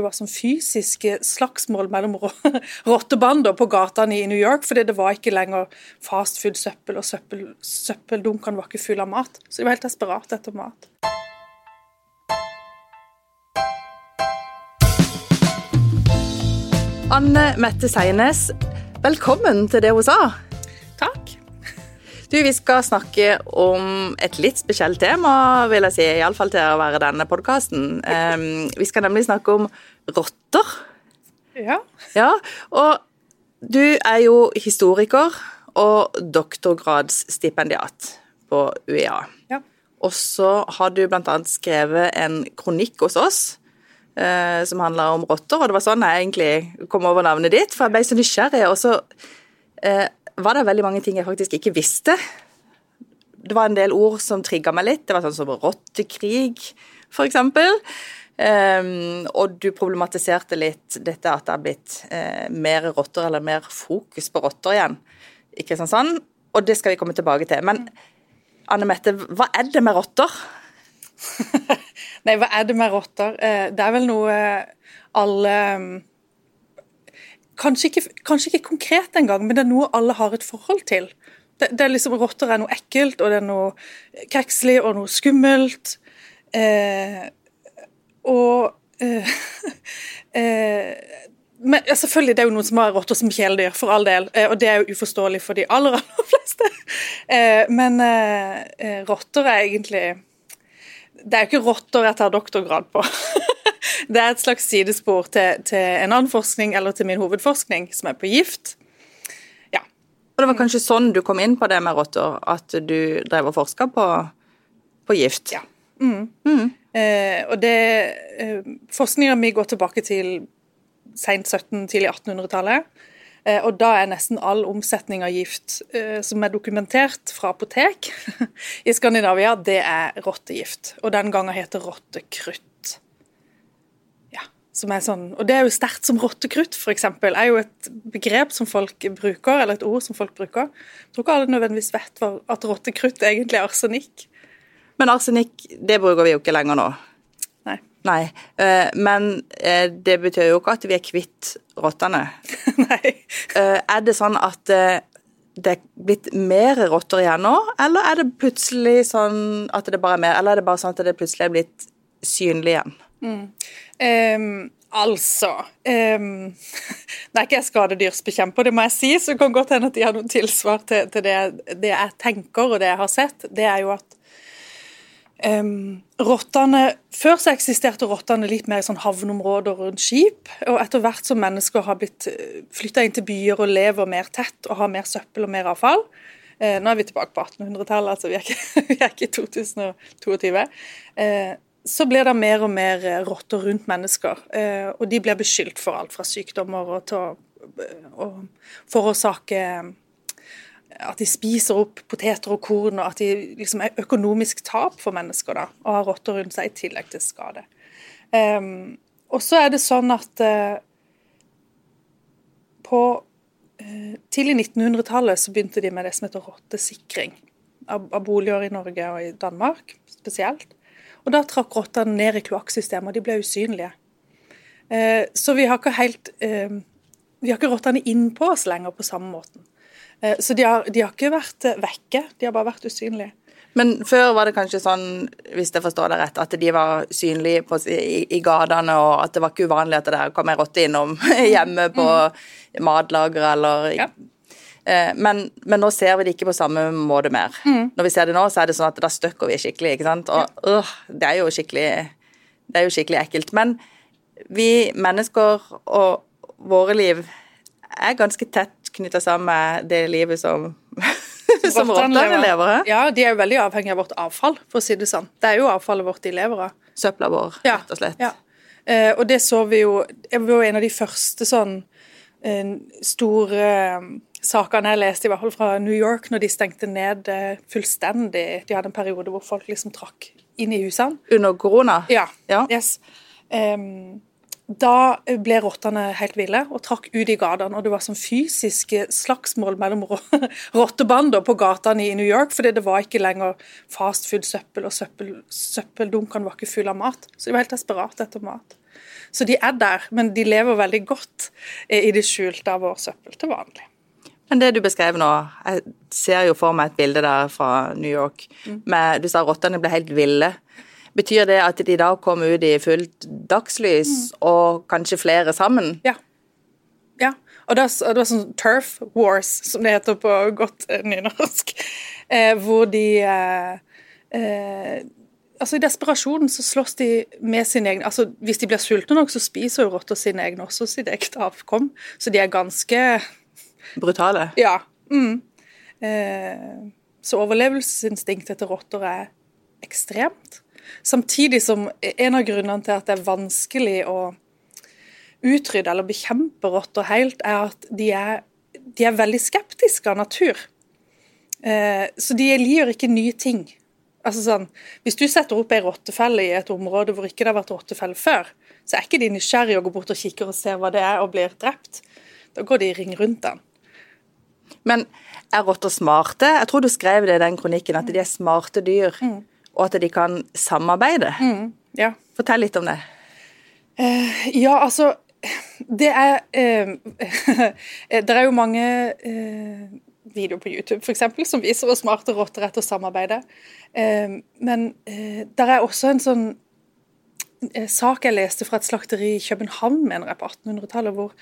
Det var sånn fysiske slagsmål mellom rottebander på gatene i New York, fordi det var ikke lenger fastfood-søppel, og søppel, søppeldunkene var ikke fulle av mat. Så de var helt desperate etter mat. Anne Mette Seines, velkommen til det hun sa. Takk. Du, Vi skal snakke om et litt spesielt tema, vil jeg si, iallfall til å være denne podkasten. Vi skal nemlig snakke om rotter. Ja. Ja, og du er jo historiker og doktorgradsstipendiat på UiA. ja. Og så har du bl.a. skrevet en kronikk hos oss eh, som handler om rotter, og det var sånn jeg egentlig kom over navnet ditt, for jeg ble så nysgjerrig, og så eh, var det veldig mange ting jeg faktisk ikke visste. Det var en del ord som trigga meg litt. Det var sånn som rottekrig, eksempel. Um, og du problematiserte litt dette at det har blitt uh, mer rotter, eller mer fokus på rotter igjen Ikke sånn sånn. Og det skal vi komme tilbake til. Men Anne Mette, hva er det med rotter? Nei, hva er det med rotter? Eh, Det er vel noe alle Kanskje ikke, kanskje ikke konkret engang, men det er noe alle har et forhold til. Det, det er liksom, Rotter er noe ekkelt, og det er noe krekselig og noe skummelt. Eh, og eh, eh, men ja, selvfølgelig, Det er jo noen som har rotter som kjæledyr, for all del. Eh, og det er jo uforståelig for de aller, aller fleste. Eh, men eh, rotter er egentlig Det er jo ikke rotter jeg tar doktorgrad på. det er et slags sidespor til, til en annen forskning, eller til min hovedforskning, som er på gift. Ja. Og det var kanskje sånn du kom inn på det med rotter, at du drev og forska på, på gift? Ja. Eh, og det eh, Forskninga mi går tilbake til sent 17-, tidlig 1800-tallet. Eh, og da er nesten all omsetning av gift eh, som er dokumentert fra apotek i Skandinavia, det er rottegift. Og den gangen heter rottekrutt. Som er sånn, Og det er jo sterkt som rottekrutt, f.eks. er jo et begrep som folk bruker, eller et ord som folk bruker. Jeg tror ikke alle nødvendigvis vet at rottekrutt egentlig er arsenikk. Men arsenikk, det bruker vi jo ikke lenger nå. Nei. Nei, eh, men eh, det betyr jo ikke at vi er kvitt rottene. Nei. Eh, Er det sånn at det er blitt mer rotter igjen nå, eller er det plutselig sånn at det bare er mer, eller er det bare sånn at det plutselig er blitt synlig igjen? Ehm, altså um, Nå er ikke jeg skadedyrsbekjemper, det må jeg si, så det kan godt hende at de har noen tilsvar til, til det, det jeg tenker og det jeg har sett. Det er jo at um, rottene Før så eksisterte rottene litt mer i sånn havneområder rundt skip. Og etter hvert som mennesker har blitt flytta inn til byer og lever mer tett og har mer søppel og mer avfall eh, Nå er vi tilbake på 1800-tallet, altså vi er ikke, vi er ikke i 2022. Eh, så blir det mer og mer eh, rotter rundt mennesker. eh, Og de blir beskyldt for alt fra sykdommer og til å, å forårsake at de spiser opp poteter og korn, og at de liksom er økonomisk tap for mennesker da, å ha rotter rundt seg i tillegg til skade. Um, og så er det sånn at uh, på uh, tidlig 1900-tallet så begynte de med det som heter rottesikring av, av boliger i Norge og i Danmark spesielt. Og da trakk rottene ned i kloakksystemet, de ble usynlige. Eh, så vi har ikke helt eh, Vi har ikke rottene innpå oss lenger på samme måten. Eh, så de har, de har ikke vært vekke, de har bare vært usynlige. Men før var det kanskje sånn, hvis jeg forstår det rett, at de var synlige på, i, i gatene, og at det var ikke uvanlig at det kom en rotte innom hjemme på matlageret eller Ja. Eh, men, men nå ser vi det ikke på samme måte mer. Når vi ser det nå, så er det sånn at da støkker vi skikkelig, ikke sant. Og øh, det er jo skikkelig det er jo skikkelig ekkelt. Men vi mennesker og våre liv er ganske tett knytta sammen med det livet som, som rottene lever av. Ja, de er jo veldig avhengig av vårt avfall, for å si det sånn. Det er jo avfallet vårt de lever av. Søpla vår, Ja, rett og slett. Ja. Eh, og det så vi jo Det var jo en av de første sånn eh, store sakene jeg leste, i hvert fall fra New York, når de stengte ned eh, fullstendig. De hadde en periode hvor folk liksom trakk inn i husene. Under korona? Ja. Ja. Yes. Um, da ble rottene helt ville og trakk ut i gatene. Og det var sånn fysiske slagsmål mellom ro- rottebander på gatene i New York, fordi det var ikke lenger fastfood-søppel, og søppel, søppeldunkene var ikke fulle av mat. Så de var helt desperate etter mat. Så de er der, men de lever veldig godt eh, i det skjulte av vår søppel til vanlig. Men det du beskrev nå, jeg ser jo for meg et bilde der fra New York. Med, du sa rottene ble helt ville. Betyr det at de da kom ut i fullt dagslys, og kanskje flere sammen? Ja. ja. Og det, det var sånn turf wars, som det heter på godt eh, nynorsk, eh, hvor de eh, eh, Altså I desperasjonen så slåss de med sine egne altså Hvis de blir sultne nok, så spiser jo rotter sine egne også sitt eget avkom. Så de er ganske Brutale? Ja. Mm. Eh, så overlevelsesinstinktet til rotter er ekstremt. Samtidig som en av grunnene til at det er vanskelig å utrydde eller bekjempe rotter helt, er at de er, de er veldig skeptiske av natur. Eh, så de liker ikke nye ting. Altså sånn, Hvis du setter opp ei rottefelle i et område hvor ikke det har vært rottefelle før, så er ikke de nysgjerrige og går bort og kikker og ser hva det er og blir drept. Da går de i ring rundt den. Men er rotter smarte? Jeg tror du skrev det i den kronikken, at de er smarte dyr, og at de kan samarbeide. Ja. Fortell litt om det. Ja, altså Det er uh, Det er jo mange uh, videoer på YouTube for eksempel, som viser hvor smarte rotter er til å samarbeide. Men det der er også en sånn sak jeg leste fra et slakteri i København, mener jeg, på 1800-tallet, hvor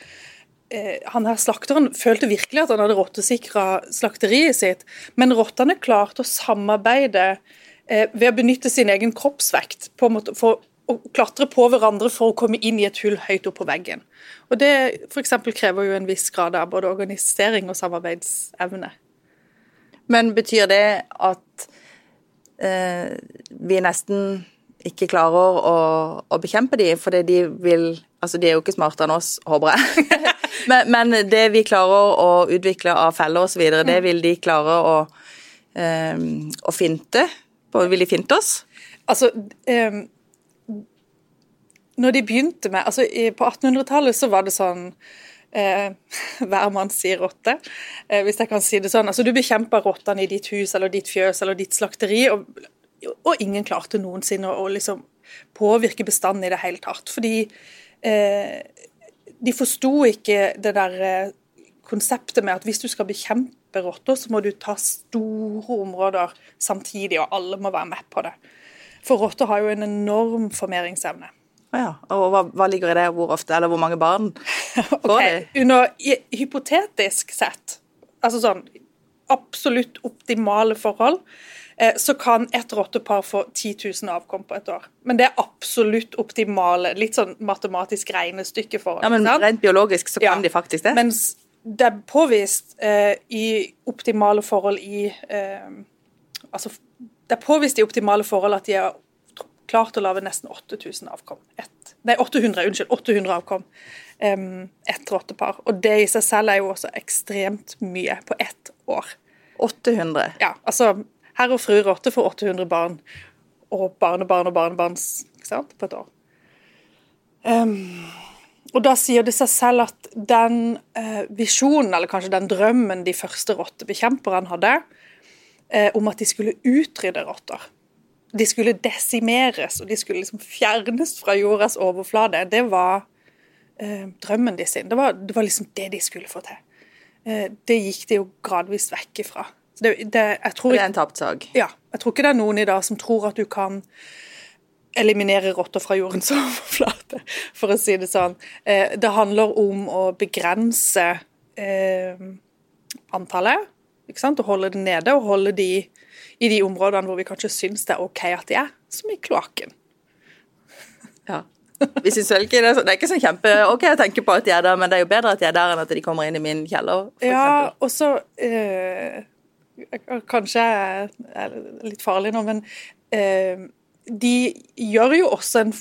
han her slakteren følte virkelig at han hadde rottesikra slakteriet sitt, men rottene klarte å samarbeide eh, ved å benytte sin egen kroppsvekt på en måte for å klatre på hverandre for å komme inn i et hull høyt opp på veggen. Og Det for krever jo en viss grad av både organisering og samarbeidsevne. Men betyr det at eh, vi nesten ikke klarer å, å bekjempe dem, fordi de vil Altså, de er jo ikke smartere enn oss, håper jeg. men, men det vi klarer å utvikle av feller osv., det vil de klare å, um, å finte? På, vil de finte oss? Altså, um, når de begynte med altså På 1800-tallet så var det sånn eh, Hver mann sier rotte, eh, hvis jeg kan si det sånn. Altså Du bekjempa rottene i ditt hus eller ditt fjøs eller ditt slakteri, og, og ingen klarte noensinne å, å liksom påvirke bestanden i det hele tatt. Fordi eh, de forsto ikke det der eh, konseptet med at hvis du skal bekjempe rotter, så må du ta store områder samtidig, og alle må være med på det. For rotter har jo en enorm formeringsevne. Ja. Og hva, hva ligger i det, hvor ofte, eller hvor mange barn får okay. de? Under i- hypotetisk sett, altså sånn absolutt optimale forhold, så kan et rottepar få 10 000 avkom på et år. Men det er absolutt optimale, litt sånn matematisk regnestykke for Ja, men sant? Rent biologisk så kan Ja. de faktisk det. Mens det er påvist eh, i optimale forhold i eh, Altså, det er påvist i optimale forhold at de har klart å lage nesten 8000 avkom. Et, nei, 800, unnskyld. 800 avkom. Um, ett rottepar. Og det i seg selv er jo også ekstremt mye på ett år. 800. Ja, altså herr og fru rotte får 800 barn, og barnebarn og barnebarn ikke sant, på et år. Um, og da sier det seg selv at den eh, visjonen, eller kanskje den drømmen de første rottebekjemperne hadde, eh, om at de skulle utrydde rotter, de skulle desimeres, og de skulle liksom fjernes fra jordas overflate, det var eh, drømmen de sin. Det var, det var liksom det de skulle få til. Eh, det gikk de jo gradvis vekk ifra. Så det, det, jeg tror Det er en tapt sak. ja, jeg tror ikke det er noen i dag som tror at du kan eliminere rotter fra jordens overflate, for å si det sånn. Eh, det handler om å begrense eh, antallet, ikke sant? og holde det nede, og holde de i de områdene hvor vi kanskje syns det er OK at de er, som i kloakken. Ja. Vi syns vel ikke det, er så- det er ikke sånn kjempe Ok, å tenke på at de er der, men det er jo bedre at de er der enn at de kommer inn i min kjeller, for Ja, og så eh, Kanskje er litt farlig nå, men eh, de gjør jo også en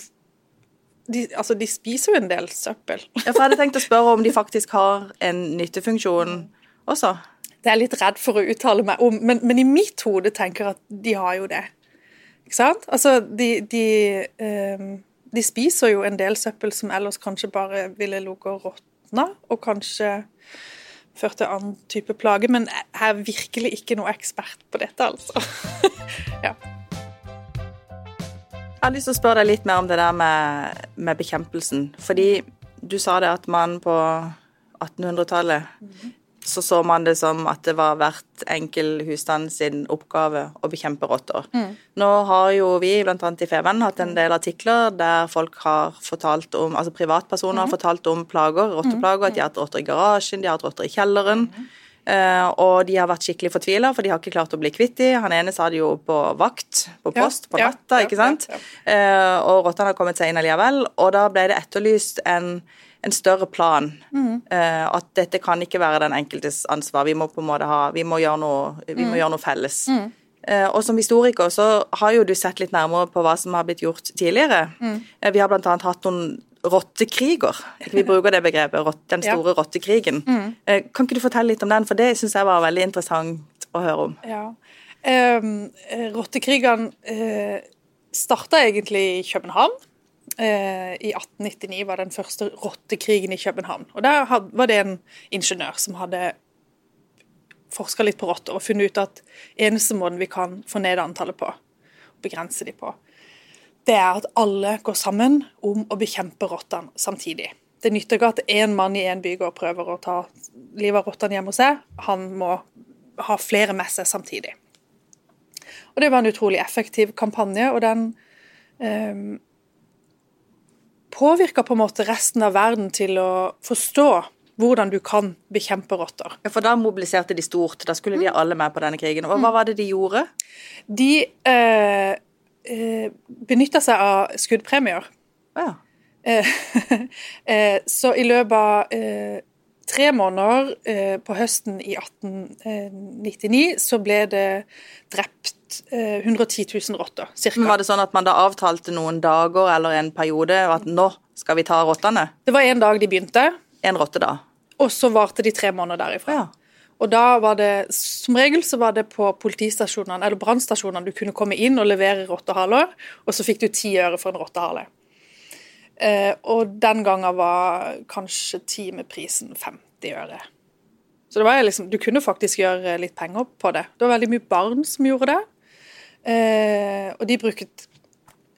de, altså, de spiser jo en del søppel. Ja, for jeg hadde tenkt å spørre om de faktisk har en nyttefunksjon også. Det er jeg litt redd for å uttale meg om, men, men i mitt hode tenker jeg at de har jo det. Ikke sant? Altså, de, de, eh, de spiser jo en del søppel som ellers kanskje bare ville ligget og råtna, og kanskje ført til annen type plage, men jeg er virkelig ikke noe ekspert på dette, altså. ja. Jeg har lyst til å spørre deg litt mer om det der med, med bekjempelsen. Fordi du sa det at man på 1800-tallet så så man det som at det var hvert enkel husstand sin oppgave å bekjempe rotter. Mm. Nå har jo vi bl.a. i Feven hatt en del artikler der folk har fortalt om, altså privatpersoner Mm. har fortalt om plager, rotteplager, at de har hatt rotter i garasjen, de har hatt rotter i kjelleren. Uh, og de har vært skikkelig fortvila, for de har ikke klart å bli kvitt dem. Han ene sa det jo på vakt, på post, på natta, ja, ikke sant? ja. Eh, og rottene har kommet seg inn allikevel. Og da ble det etterlyst en, en større plan. Mm. Uh, at dette kan ikke være den enkeltes ansvar. Vi må på en måte ha, vi må gjøre noe, vi Mm. må gjøre noe felles. Eh, og som historiker så har jo du sett litt nærmere på hva som har blitt gjort tidligere. Mm. Eh, vi har bl.a. hatt noen rottekriger. Vi bruker det begrepet, den Ja. Mm. store rottekrigen. Eh, kan ikke du fortelle litt om den, for det syns jeg var veldig interessant å høre om. Ja. Um, Rottekrigene uh, starta egentlig i København. Eh, I 1899 var den første rottekrigen i København. Og Der var det en ingeniør som hadde forska litt på rotter og funnet ut at eneste måten vi kan få ned antallet på, begrense de på, det er at alle går sammen om å bekjempe rottene samtidig. Det nytter ikke at én mann i én bygård prøver å ta livet av rottene hjemme hos seg. Han må ha flere med seg samtidig. Og Det var en utrolig effektiv kampanje, og den um, påvirka på en måte resten av verden til å forstå hvordan du kan bekjempe rotter. Ja, For da mobiliserte de stort. Da skulle Mm. de alle med på denne krigen. Og hva var det de gjorde? De eh, eh, benytta seg av skuddpremier. Ja. Eh, eh, så i løpet av eh, tre måneder eh, på høsten i 1899 så ble det drept 110 000 rotter, Men cirka. var det sånn at man da avtalte noen dager eller en periode at nå skal vi ta rottene? Det var en dag de begynte, En rotte da? og så varte de tre måneder derifra. Ja. Og da var det, som regel så var det på politistasjonene eller brannstasjonene du kunne komme inn og levere rottehaler, og så fikk du ti øre for en rottehale. Eh, og den gangen var kanskje timeprisen 50 øre. Så det var liksom, du kunne faktisk gjøre litt penger på det. Det var veldig mye barn som gjorde det. Eh, og de brukte,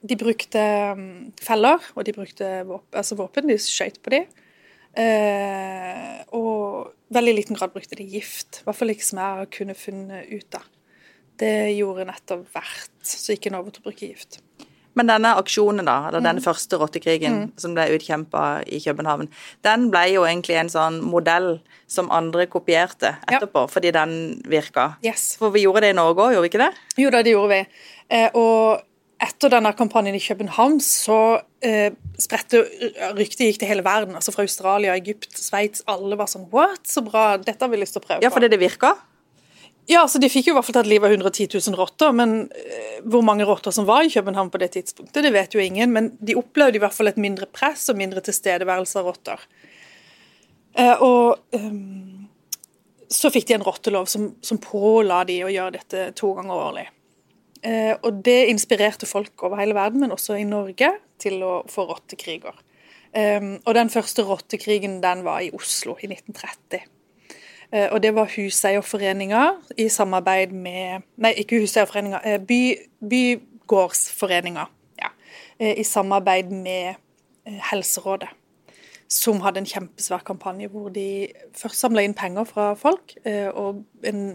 de brukte mm, feller, og de brukte våpen, altså våpen. De skøyt på dem. Eh, og veldig liten grad brukte de gift. I hvert fall ikke som jeg har kunnet funnet ut av. Det gjorde nettopp hvert, så gikk en over til å bruke gift. Men denne aksjonen, da, eller Mm. denne første rottekrigen som ble utkjempa i København, den ble jo egentlig en sånn modell som andre kopierte Ja. etterpå, fordi den virka. Yes. For vi gjorde det i Norge òg, gjorde vi ikke det? Jo da, det gjorde vi. Eh, og etter denne kampanjen i København så eh, spredte ryktet gikk til hele verden. Altså fra Australia, Egypt, Sveits. Alle var sånn What? Så bra. Dette har vi lyst til å prøve Ja, fordi det virka. Ja, så De fikk jo i hvert fall tatt livet av 110 000 rotter, men eh, hvor mange rotter som var i København på det tidspunktet, det vet jo ingen. Men de opplevde i hvert fall et mindre press og mindre tilstedeværelse av rotter. Eh, og um, så fikk de en rottelov som, som påla de å gjøre dette to ganger årlig. Eh, og det inspirerte folk over hele verden, men også i Norge, til å få rottekriger. Ehm, og den første rottekrigen den var i Oslo i 1930. Eh, Og det var Huseierforeninga i samarbeid med Nei, ikke Huseierforeninga, eh, by, Bygårdsforeninga. Ja, eh, I samarbeid med Helserådet. Som hadde en kjempesvær kampanje hvor de først samla inn penger fra folk og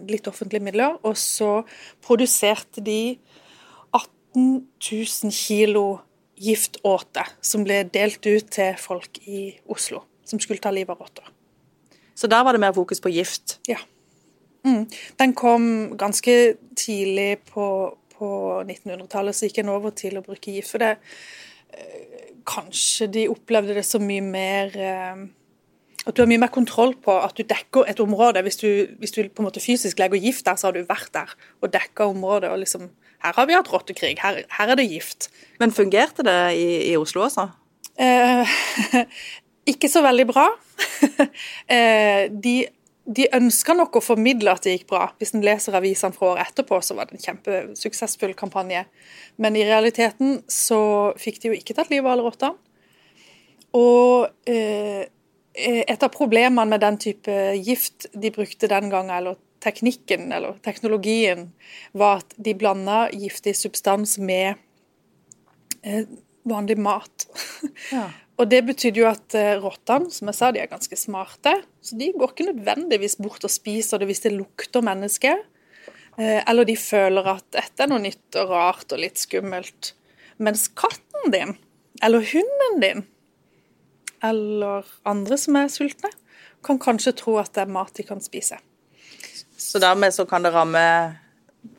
litt offentlige midler, og så produserte de 18 000 kilo giftåte som ble delt ut til folk i Oslo som skulle ta livet av rotter. Så der var det mer fokus på gift. Ja. Mm. Den kom ganske tidlig på, på 1900-tallet, så gikk en over til å bruke gift. For det eh, Kanskje de opplevde det så mye mer eh, At du har mye mer kontroll på at du dekker et område. Hvis du, hvis du på en måte fysisk legger gift der, så har du vært der og dekka området. og liksom Her har vi hatt rottekrig. Her, her er det gift. Men fungerte det i, i Oslo også? Eh, ikke så veldig bra. eh, de, de ønska nok å formidle at det gikk bra. Hvis en leser avisene fra året etterpå, så var det en kjempesuksessfull kampanje. Men i realiteten så fikk de jo ikke tatt livet av alle rottene. Og eh, et av problemene med den type gift de brukte den gangen, eller teknikken eller teknologien, var at de blanda giftig substans med eh, vanlig mat. Ja. Og det betydde jo at eh, rottene, som jeg sa, de er ganske smarte. Så de går ikke nødvendigvis bort og spiser det hvis det lukter menneske. Eh, eller de føler at dette er noe nytt og rart og litt skummelt. Mens katten din, eller hunden din, eller andre som er sultne, kan kanskje tro at det er mat de kan spise. Så dermed så kan det ramme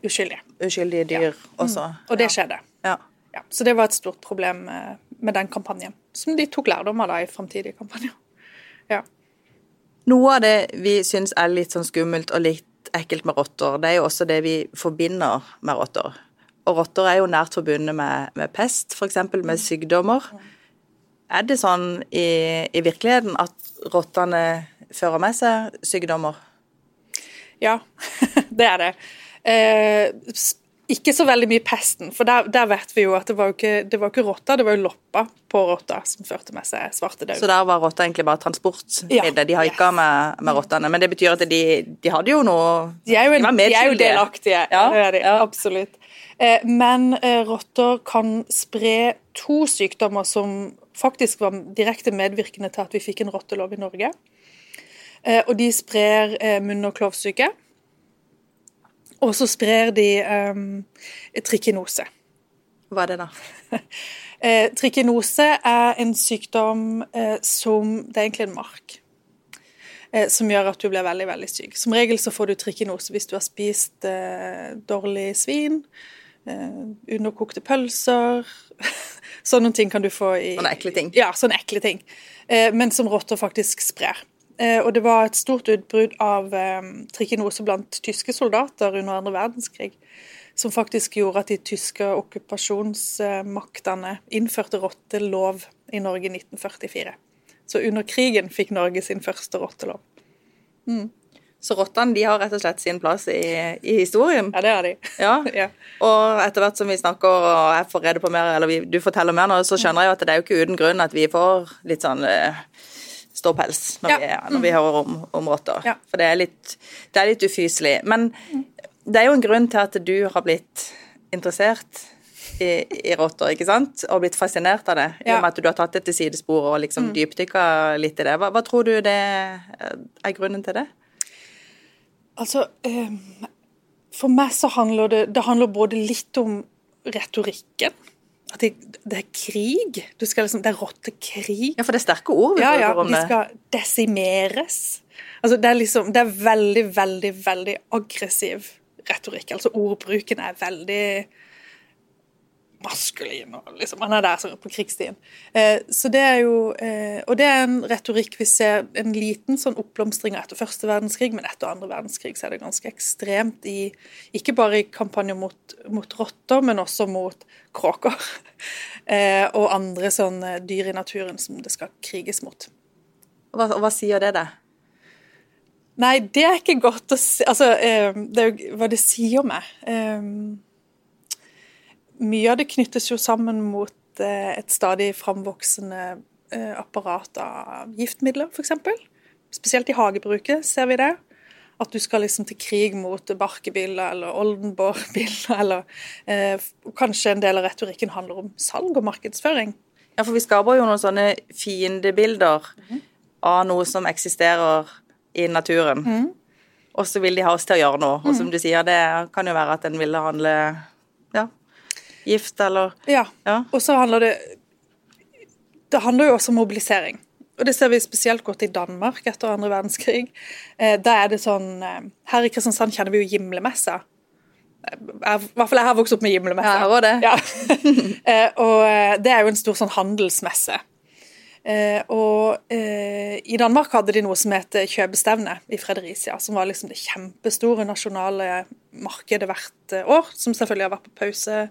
Uskyldige. uskyldige dyr også. Og det skjedde. Ja. Ja, så det var et stort problem eh, med den kampanjen, som de tok lærdom av da i framtidige kampanjer. Ja. Noe av det vi syns er litt sånn skummelt og litt ekkelt med rotter, det er jo også det vi forbinder med rotter. Og rotter er jo nært forbundet med, med pest, f.eks. med sykdommer. Er det sånn i, i virkeligheten at rottene fører med seg sykdommer? Ja, det er det. Eh, ikke så veldig mye pesten, for der, der vet vi jo at det var jo ikke, det var ikke rotta, det var jo loppa på rotta som førte med seg svartedauden. Så der var rotta egentlig bare transportmiddel? Ja. De haika med, med rottene. Men det betyr at de, de hadde jo noe De er jo, en, var de er jo delaktige. Ja, det er de, ja. Absolutt. Eh, men eh, rotter kan spre to sykdommer som faktisk var direkte medvirkende til at vi fikk en rottelov i Norge. Eh, og de sprer eh, munn- og klovsyke. Og så sprer de um, trikinose. Hva er det, da? Eh, trikinose er en sykdom eh, som Det er egentlig en mark. Eh, som gjør at du blir veldig veldig syk. Som regel så får du trikinose hvis du har spist eh, dårlig svin, eh, underkokte pølser Sånne ting kan du få i Sånne ekle ting. Ja, sånne ekle ting. Eh, men som rotter faktisk sprer. Eh, og det var et stort utbrudd av eh, trikinose blant tyske soldater under andre verdenskrig som faktisk gjorde at de tyske okkupasjonsmaktene innførte rottelov i Norge i 1944. Så under krigen fikk Norge sin første rottelov. Så rottene de har rett og slett sin plass i, i historien? Ja, det har de. Ja. Ja. Og etter hvert som vi snakker og jeg får rede på mer, eller vi, du forteller mer nå, så skjønner jeg jo at det er jo ikke uten grunn at vi får litt sånn eh, ståpels når, Ja. vi, når vi hører om, om rotter. Ja. For det er, litt, det er litt ufyselig. Men det er jo en grunn til at du har blitt interessert i, i rotter, ikke sant? Og blitt fascinert av det. I og med at du har tatt det til sidespor og liksom dypdykka litt i det. Hva, hva tror du det er grunnen til det? Altså, eh, for meg så handler det Det handler både litt om retorikken. At det, det er krig. Du skal liksom, det er rottekrig. Ja, for det er sterke ord vi Ja, ja, om det. Ja, de skal desimeres. Altså, det er liksom, det er veldig, veldig, veldig aggressiv retorikk. Altså, ordbruken er veldig maskulin, og liksom, han er der sånn på krigsstien. Eh, så det er jo, eh, og det er en retorikk vi ser en liten sånn oppblomstring av etter første verdenskrig, men etter andre verdenskrig så er det ganske ekstremt i, ikke bare i kampanjer mot, mot rotter, men også mot kråker. Eh, og andre sånne dyr i naturen som det skal kriges mot. Hva, hva sier det da? Nei, det er ikke godt å si Altså, eh, det er jo hva det sier meg. Eh, mye av det knyttes jo sammen mot eh, et stadig framvoksende eh, apparat av giftmidler, f.eks. Spesielt i hagebruket ser vi det. At du skal liksom til krig mot barkebiller eller oldenborgbiller, eller eh, kanskje en del av retorikken handler om salg og markedsføring. Ja, for vi skaper jo noen sånne fiendebilder av noe som eksisterer i naturen. Og så vil de ha oss til å gjøre noe. Og som du sier, det kan jo være at en ville handle ja, gift eller Ja. Ja. Og så handler det Det handler jo også om mobilisering. Og det ser vi spesielt godt i Danmark etter andre verdenskrig. Eh, da er det sånn eh, Her i Kristiansand kjenner vi jo Gimlemessa. Eh, jeg- I hvert fall jeg har vokst opp med Gimlemessa. Ja, var det. Ja. Eh, og eh, det er jo en stor sånn handelsmesse. Eh, og eh, i Danmark hadde de noe som het kjøpestevne i Fredericia, som var liksom det kjempestore nasjonale markedet hvert år, som selvfølgelig har vært på pause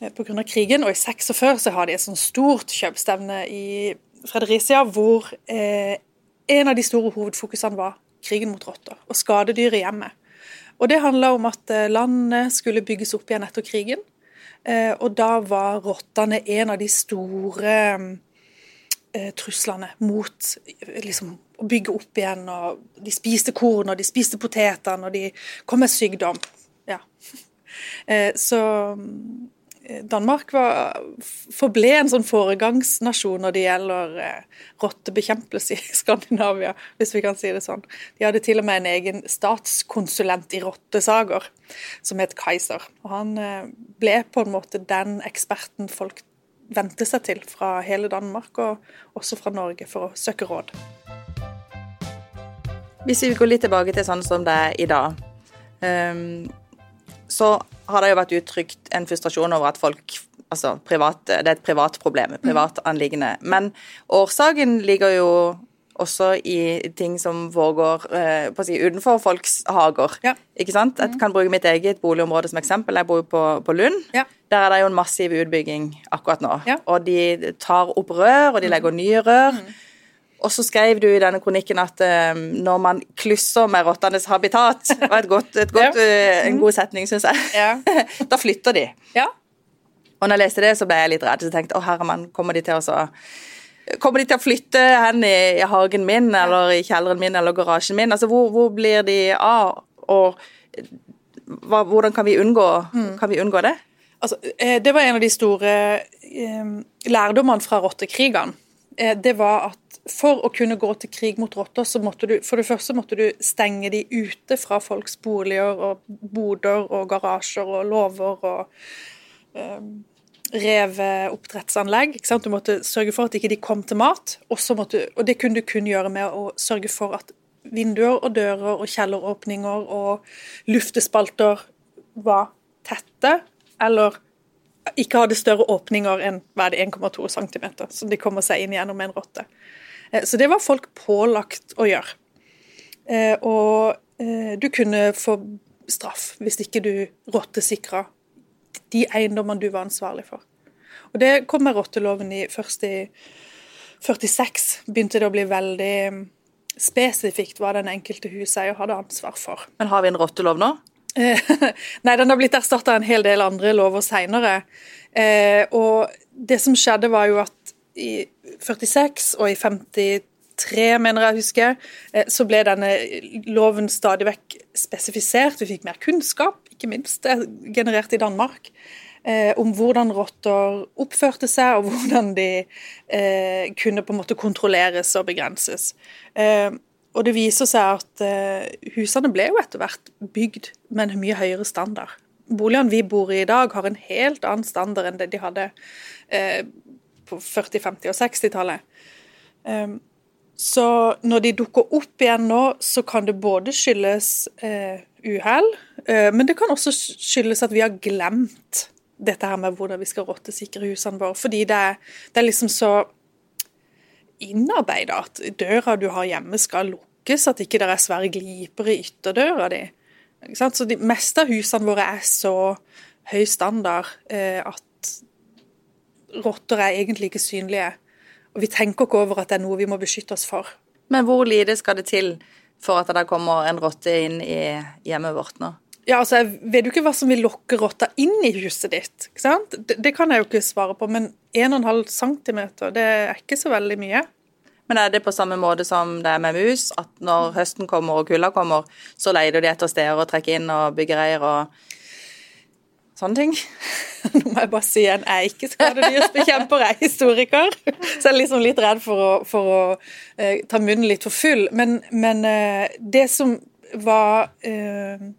pga. krigen. Og i 46 så har de et sånt stort kjøpstevne i Fredericia, hvor eh, en av de store hovedfokusene var krigen mot rotter og skadedyr i hjemmet. Og det handla om at eh, landet skulle bygges opp igjen etter krigen. Eh, og da var rottene en av de store eh, truslene mot eh, liksom, å bygge opp igjen. og De spiste korn, og de spiste poteter, og de kom med sykdom. Ja. Eh, så Danmark var, forble en sånn foregangsnasjon når det gjelder eh, rottebekjempelse i Skandinavia, hvis vi kan si det sånn. De hadde til og med en egen statskonsulent i rottesaker som het Kaiser. Og han eh, ble på en måte den eksperten folk vente seg til fra hele Danmark, og også fra Norge, for å søke råd. Hvis vi går litt tilbake til sånn som det er i dag, um, så har det jo vært uttrykt en frustrasjon over at folk Altså, privat, det er et privat problem, et privat anliggende. Men årsaken ligger jo også i ting som foregår eh, si, utenfor folks hager. Ja. Ikke sant? Jeg kan bruke mitt eget boligområde som eksempel. Jeg bor på, på Lund. Ja. Der er det jo en massiv utbygging akkurat nå. Ja. Og de tar opp rør, og de legger nye rør. Mm. Og så skrev du i denne kronikken at um, når man klusser med rottenes habitat var et godt, et godt, ja. uh, en god setning, syns jeg. Ja. da flytter de. Ja. Og når jeg leste det, så ble jeg litt redd. Så tenkte å herremann, kommer de til å så Kommer de til å flytte hen i, i hagen min eller i kjelleren min eller garasjen min? Altså, hvor, hvor blir de av? Og hva, hvordan kan vi, unngå, mm. kan vi unngå det? Altså, eh, det var en av de store eh, lærdommene fra rottekrigene. Eh, det var at for å kunne gå til krig mot rotter, så måtte du for det første måtte du stenge de ute fra folks boliger og boder og garasjer og låver og eh, oppdrettsanlegg. Du måtte sørge for at ikke de kom til mat, måtte, og det kunne du kun gjøre med å sørge for at vinduer og dører og kjelleråpninger og luftespalter var tette, eller ikke hadde større åpninger enn 1,2 cm, som de kommer seg inn gjennom en rotte. Eh, så det var folk pålagt å gjøre. Eh, og eh, du kunne få straff hvis ikke du rottesikra de eiendommene du var ansvarlig for. Og Det kom med rotteloven i først i 46. Begynte det å bli veldig mm, spesifikt hva den enkelte huseier hadde ansvar for. Men har vi en rottelov nå? Nei, den har blitt erstatta en hel del andre lover seinere. og det som skjedde, var jo at i 46 og i 53, mener jeg å huske, eh, så ble denne loven stadig vekk spesifisert. Vi fikk mer kunnskap, ikke minst generert i Danmark, eh, om hvordan rotter oppførte seg, og hvordan de eh, kunne på en måte kontrolleres og begrenses. Eh, og det viser seg at eh, husene ble jo etter hvert bygd med en mye høyere standard. Boligene vi bor i i dag, har en helt annen standard enn det de hadde eh, på 40-, 50- og 60-tallet. Um, så når de dukker opp igjen nå, så kan det både skyldes uh, uhell, uh, men det kan også skyldes at vi har glemt dette her med hvordan vi skal rottesikre husene våre. Fordi det er, det er liksom så innarbeida at døra du har hjemme skal lukkes, at ikke det er svære gliper i ytterdøra di. Så de meste av husene våre er så høy standard uh, at rotter er egentlig ikke synlige. Og vi tenker ikke over at det er noe vi må beskytte oss for. Men hvor lite skal det til for at det kommer en rotte inn i hjemmet vårt nå? Ja, altså, Jeg vet jo ikke hva som vil lokke rotta inn i huset ditt. ikke sant? Det, det kan jeg jo ikke svare på, men 1,5 cm, det er ikke så veldig mye. Men er det på samme måte som det er med mus, at når høsten kommer og kulda kommer, så leter de etter steder å trekke inn og bygge reir og sånne ting. Nå må jeg bare si igjen, jeg er ikke skadedyrsbekjemper, jeg er historiker. Så jeg er liksom litt redd for å, for å eh, ta munnen litt for full. Men, men eh, det som var uh,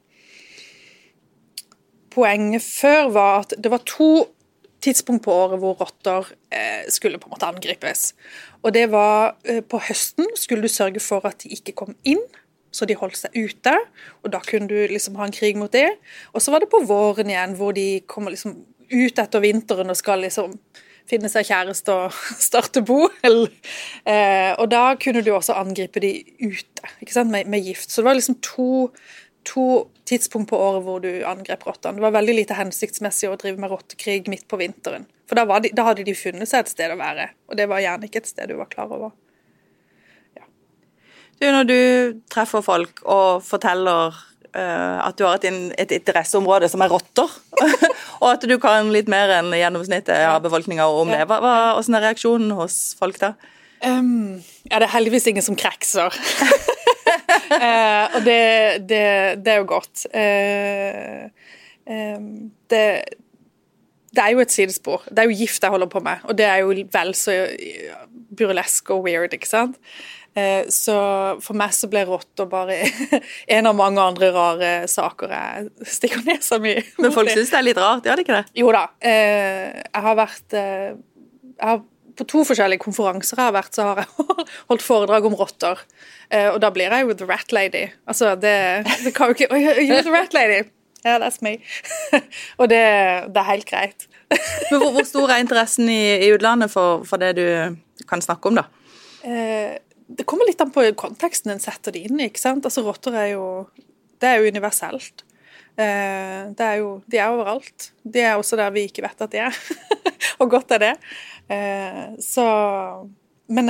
Poenget før var at det var to tidspunkt på året hvor rotter skulle på en måte angripes. Og det var på høsten skulle du sørge for at de ikke kom inn så de holdt seg ute. Og da kunne du liksom ha en krig mot det. Og så var det på våren igjen, hvor de kommer liksom ut etter vinteren og skal liksom finne seg kjæreste og starte bo. Eh, og da kunne du også angripe de ute ikke? Med, med gift. Så det var liksom to, to tidspunkt på året hvor du angrep rottene. Det var veldig lite hensiktsmessig å drive med rottekrig midt på vinteren. For da, de, da hadde de funnet seg et sted å være, og det var gjerne ikke et sted du var klar over. Du, når du treffer folk og forteller uh, at du har et, et, interesseområde som er rotter, og at du kan litt mer enn gjennomsnittet av befolkninga om det, hva, hva, hvordan er reaksjonen hos folk da? Um, ja, det er heldigvis ingen som krekser. uh, og det, det, det, er jo godt. Eh, um, det det er jo et sidespor. Det er jo gift jeg holder på med, og det er jo vel så burlesk og weird, ikke sant. Eh, så for meg så ble rotter bare en av mange andre rare saker jeg stikker nesa mi Men folk syns det er litt rart, gjør de ikke det? Jo da. Eh, jeg har vært eh, jeg har, På to forskjellige konferanser jeg har vært, så har jeg holdt foredrag om rotter. Og da blir jeg jo the rat lady. Altså, det, det kan jo ikke You're the rat lady. Yeah, that's me. Og det, det, er helt greit. Men hvor, hvor, stor er interessen i, i utlandet for, for, det du kan snakke om, da? Eh, det kommer litt an på konteksten en setter det inn i. ikke sant? Altså, Rotter er jo det er jo universelt. Eh, det er jo, de er overalt. De er også der vi ikke vet at de er. og godt er det. Eh, så Men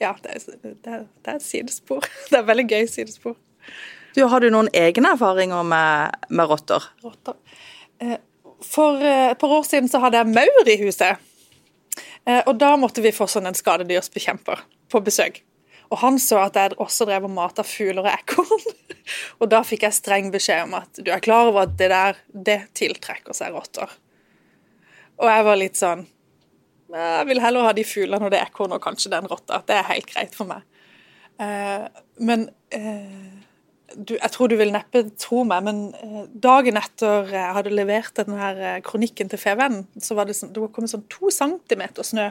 ja, det er, det, er, det er, et sidespor. Det er et veldig gøy sidespor. Du, Har du noen egne erfaringer med, med rotter? Rotter. Eh, for et par år siden så hadde jeg maur i huset. Og da måtte vi få sånn en skadedyrsbekjemper på besøk. Og han så at jeg også drev og mata fugler og ekorn. og da fikk jeg streng beskjed om at du er klar over at det der, det tiltrekker seg rotter. Og jeg var litt sånn Jeg vil heller ha de fuglene og det ekornet og kanskje den rotta. Det er helt greit for meg. Uh, men uh, du, jeg tror du vil neppe tro meg, men uh, dagen etter jeg hadde levert denne kronikken til Fevennen, så var det, sånn, det var kommet sånn to centimeter snø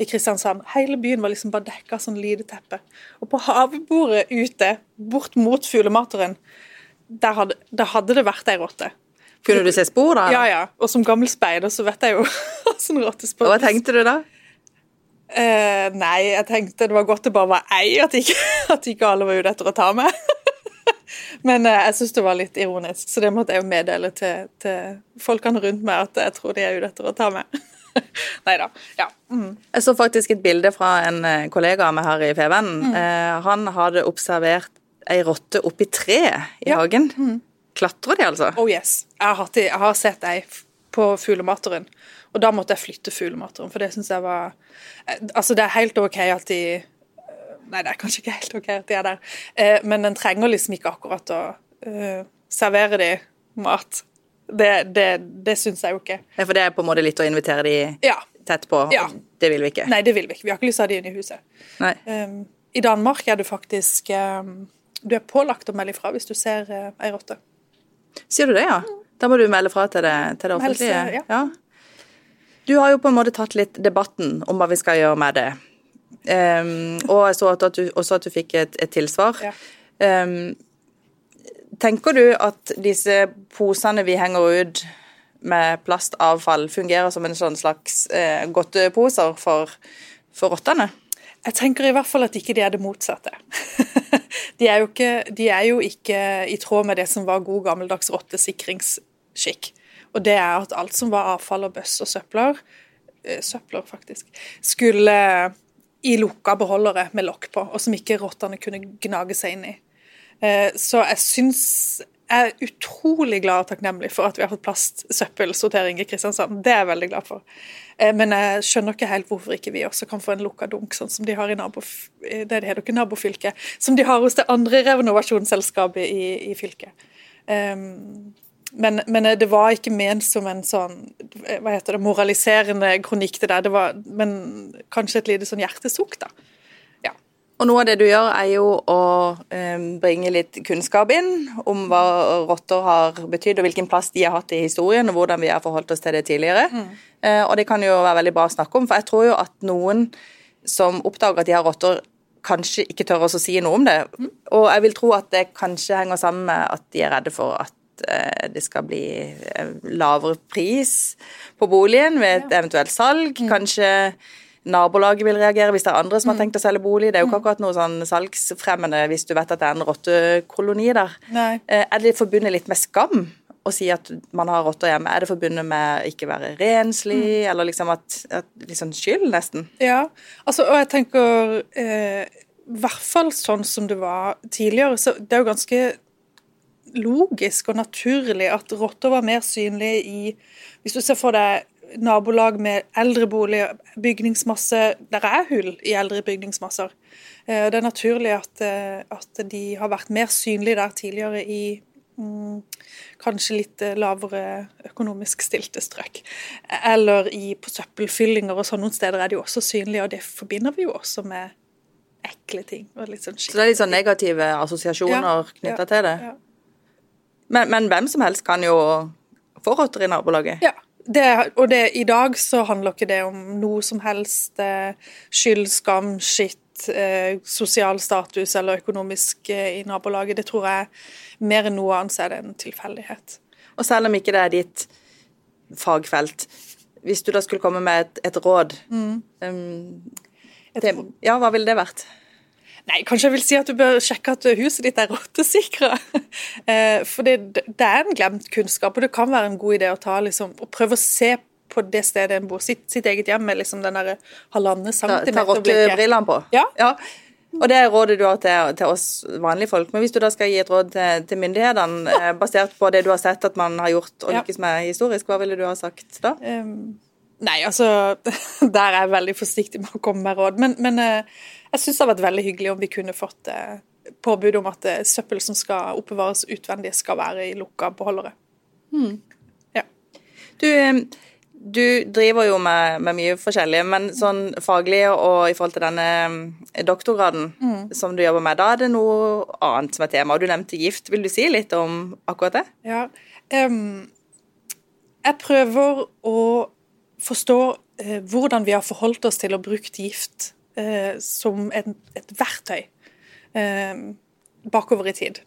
i Kristiansand. Hele byen var liksom bare dekka av sånn lideteppe. Og på havbordet ute, bort mot fuglemateren, der hadde, der hadde det vært ei rotte. Kunne du se spor, da? Ja, ja. Og som gammel speider så vet jeg jo sånn rottespor. Hva tenkte du da? Eh, nei, jeg tenkte det var godt det bare var ei, at ikke, at ikke alle var ute etter å ta meg. Men eh, jeg syns det var litt ironisk, så det måtte jeg jo meddele til, til folkene rundt meg at jeg tror de er ute etter å ta meg. Nei da. Ja. Mm. Jeg så faktisk et bilde fra en eh, kollega av meg her i Fevennen. Mm. Eh, han hadde observert ei rotte oppi tre i ja. hagen. Mm. Klatrer de, altså? Oh yes. Jeg har, jeg har sett ei på fuglemateren. Og da måtte jeg flytte fuglemateren, for det syns jeg var eh, Altså, det er helt OK at de Nei, det er kanskje ikke helt OK at de er der, men en trenger liksom ikke akkurat å eh, servere de mat det, det, det syns jeg jo ikke. Ja, For det er på en måte litt å invitere de ja. tett på? Ja. Det vil vi ikke? Nei, det vil vi ikke. Vi har ikke lyst til å ha de inn i huset. Um, I Danmark er du faktisk um, Du er pålagt å melde ifra hvis du ser uh, ei rotte. Sier du det, ja? Da må du melde fra til det, til det offentlige? Helse, ja. ja. Du har jo på en måte tatt litt debatten om hva vi skal gjøre med det. Um, og jeg så at du, også at du fikk et, et tilsvar. Ja. Um, Tenker du at disse posene vi henger ut med plastavfall, fungerer som en sånn slags eh, godteposer for, for rottene? Jeg tenker i hvert fall at ikke de er det motsatte. de, er ikke, de, er jo ikke, i tråd med det som var god gammeldags rottesikringsskikk. Og det er at alt som var avfall og bøss og søpler, eh, søpler faktisk, skulle i lukka beholdere med lokk på, og som ikke rottene kunne gnage seg inn i. Eh, så jeg syns jeg er utrolig glad og takknemlig for at vi har fått plastsøppelsortering i Kristiansand. Det er jeg veldig glad for. Eh, men jeg skjønner ikke helt hvorfor ikke vi også kan få en lukka dunk, sånn som de har i nabo, det heter ikke nabofylket, som de har hos det andre renovasjonsselskapet i, i fylket. Um, men, men, det var ikke ment som en sånn hva heter det, moraliserende kronikk, det der. Det var, men kanskje et lite sånn hjertesukk, da. Ja. Og noe av det du gjør, er jo å eh, bringe litt kunnskap inn om hva rotter har betydd, og hvilken plass de har hatt i historien, og hvordan vi har forholdt oss til det tidligere. Mm. Eh, og det kan jo være veldig bra å snakke om, for jeg tror jo at noen som oppdager at de har rotter, kanskje ikke tør å si noe om det. Mm. Og jeg vil tro at det kanskje henger sammen med at de er redde for at eh, det skal bli lavere pris på boligen ved et eventuelt salg. Mm. Kanskje nabolaget vil reagere, hvis det er andre som har mm. tenkt å selge bolig. Det er jo ikke mm. akkurat noe sånn salgsfremmende hvis du vet at det er en rottekoloni der. Nei. Eh, er det forbundet litt med skam å si at man har rotter hjemme? Er det forbundet med ikke være renslig, mm. eller liksom at, at liksom skyld, nesten? Ja, altså, og jeg tenker eh, i hvert fall sånn som det var tidligere, så det er jo ganske logisk og naturlig at rotter var mer synlige i Hvis du ser for deg nabolag med eldrebolig, bygningsmasse Der er hull i eldre bygningsmasser. Eh, det er naturlig at, eh, at de har vært mer synlige der tidligere i, mm, kanskje litt eh, lavere økonomisk stilte strøk. Eller i, på søppelfyllinger og sånn noen steder er de jo også synlige, og det forbinder vi jo også med ekle ting. sånn Så det er litt sånn negative assosiasjoner Ja, knytta ja, til det. Ja. Men, men hvem som helst kan jo få rotter i nabolaget. Ja. Det, og det, i dag så handler ikke det om noe som helst eh, skyld, skam, skitt, eh, sosial status eller økonomisk eh, i nabolaget. Det tror jeg mer enn noe annet er det en tilfeldighet. Og selv om ikke det er ditt fagfelt, hvis du da skulle komme med et, et råd Mm. um, det, Ja, hva ville det vært? Nei, kanskje jeg vil si at du bør sjekke at huset ditt er rottesikra. Eh, For det, det er en glemt kunnskap, og det kan være en god idé å ta liksom, og prøve å se på det stedet en bor, sitt, sitt eget hjem med liksom den halvannen Ta, ta centimeter-blikket. rottebrillene på? Ja. Og det er rådet du har til, til oss vanlige folk. Men hvis du da skal gi et råd til, til myndighetene, eh, basert på det du har sett at man har gjort og Ja. lykkes med historisk, hva ville du ha sagt da? Um, nei, altså Der er jeg veldig forsiktig med å komme med råd. Men, men eh, jeg syns det har vært veldig hyggelig om vi kunne fått eh, påbud om at eh, søppel som skal oppbevares utvendig, skal være i lukka beholdere. Ja. Du, du driver jo med, med mye forskjellig, men sånn faglig og i forhold til denne doktorgraden mm. som du jobber med, da er det noe annet som er tema. Du nevnte gift. Vil du si litt om akkurat det? Ja. um, jeg prøver å forstå eh, hvordan vi har forholdt oss til å bruke gift eh, som en, et verktøy eh, bakover i tid.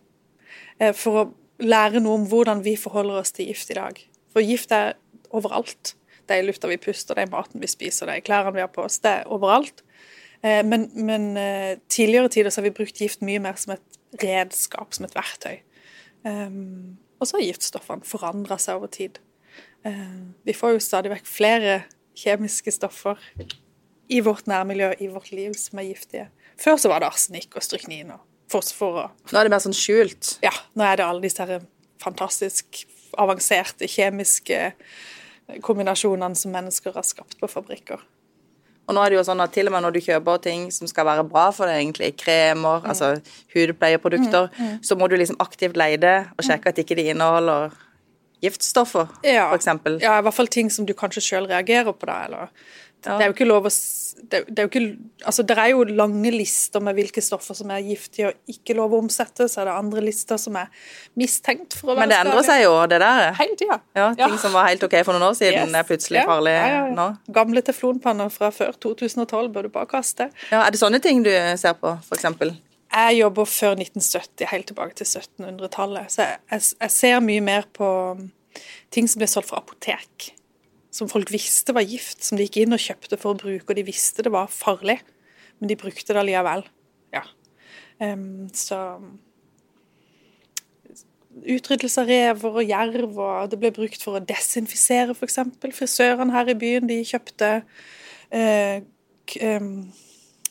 Eh, for å lære noe om hvordan vi forholder oss til gift i dag. For gift er overalt. Det er i lufta vi puster, det er maten vi spiser, det er klærne vi har på oss. Det er overalt. Eh, men men tidligere tider har vi brukt gift mye mer som et redskap, som et verktøy. Um, og så har giftstoffene forandra seg over tid. Uh, vi får jo stadig vekk flere kjemiske stoffer i vårt nærmiljø, i vårt liv, som er giftige. Før så var det arsenikk og stryknin og fosfor og Nå er det mer sånn skjult. Ja, nå er det alle disse her fantastisk avanserte kjemiske kombinasjonene som mennesker har skapt på fabrikker. Og nå er det jo sånn at til og med når du kjøper ting som skal være bra for deg, egentlig, kremer, altså hudpleieprodukter, så må du liksom aktivt leide og sjekke at ikke de inneholder giftstoffer, Ja. eksempel. Ja, i hvert fall ting som du kanskje sjøl reagerer på, da. Eller Ja. Det er jo ikke lov å det, det er jo ikke Altså, det er jo lange lister med hvilke stoffer som er giftige og ikke lov å omsette, så er det andre lister som er mistenkt for å være Men det endrer seg jo, det der. Hele tida. Ja, ting som var helt ok for noen år siden, Yes. er plutselig Ja, farlig ja, ja, ja. nå. Gamle teflonpanner fra før 2012 bør du bare kaste. Ja, er det sånne ting du ser på, eksempel? Jeg jobber før 1970, helt tilbake til 1700-tallet. Så jeg, jeg, ser mye mer på um, ting som ble solgt fra apotek. Som folk visste var gift, som de gikk inn og kjøpte for å bruke, og de visste det var farlig, men de brukte det allikevel. Ja. Um, så Utryddelse av rever og jerv, og det ble brukt for å desinfisere, f.eks. Frisørene her i byen de kjøpte uh, em,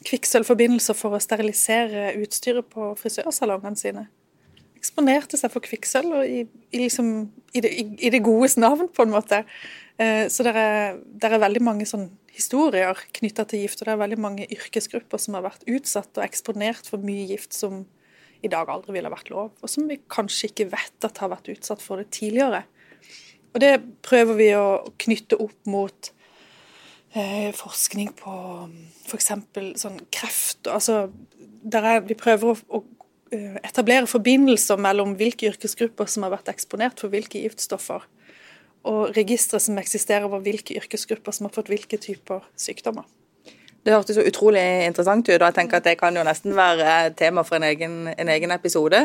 kvikksølvforbindelser for å sterilisere utstyret på frisørsalongene sine. Eksponerte seg for kvikksølv i, i, liksom, i, det, i, det godes navn, på en måte. Eh, så det er, det er veldig mange sånn historier knytta til gift, og det er veldig mange yrkesgrupper som har vært utsatt og eksponert for mye gift som i dag aldri ville vært lov, og som vi kanskje ikke vet at har vært utsatt for det tidligere. Og det prøver vi å knytte opp mot forskning på f.eks. sånn kreft. Altså, der er, vi prøver å, å eh, etablere forbindelser mellom hvilke yrkesgrupper som har vært eksponert for hvilke giftstoffer, og registre som eksisterer over hvilke yrkesgrupper som har fått hvilke typer sykdommer. Det hørtes så utrolig interessant ut, og jeg tenker at det kan jo nesten være tema for en egen, en egen episode.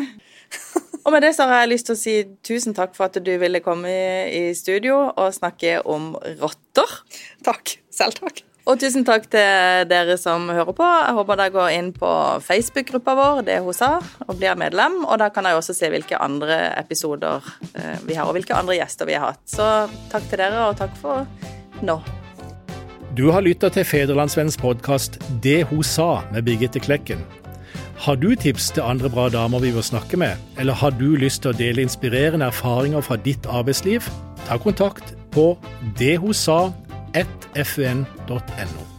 Og med det så har jeg lyst til å si tusen takk for at du ville komme i, i studio og snakke om rotter. Takk. Selv takk. Og tusen takk til dere som hører på. Jeg håper dere går inn på Facebook-gruppa vår, det hun sa, og blir medlem. Og da kan dere også se hvilke andre episoder eh, vi har, og hvilke andre gjester vi har hatt. Så takk til dere, og takk for nå. Du har lytta til Federlandsvennens podkast 'Det hun sa' med Birgitte Klekken. Har du tips til andre bra damer vi bør snakke med, eller har du lyst til å dele inspirerende erfaringer fra ditt arbeidsliv? Ta kontakt på dethosa1fun.no.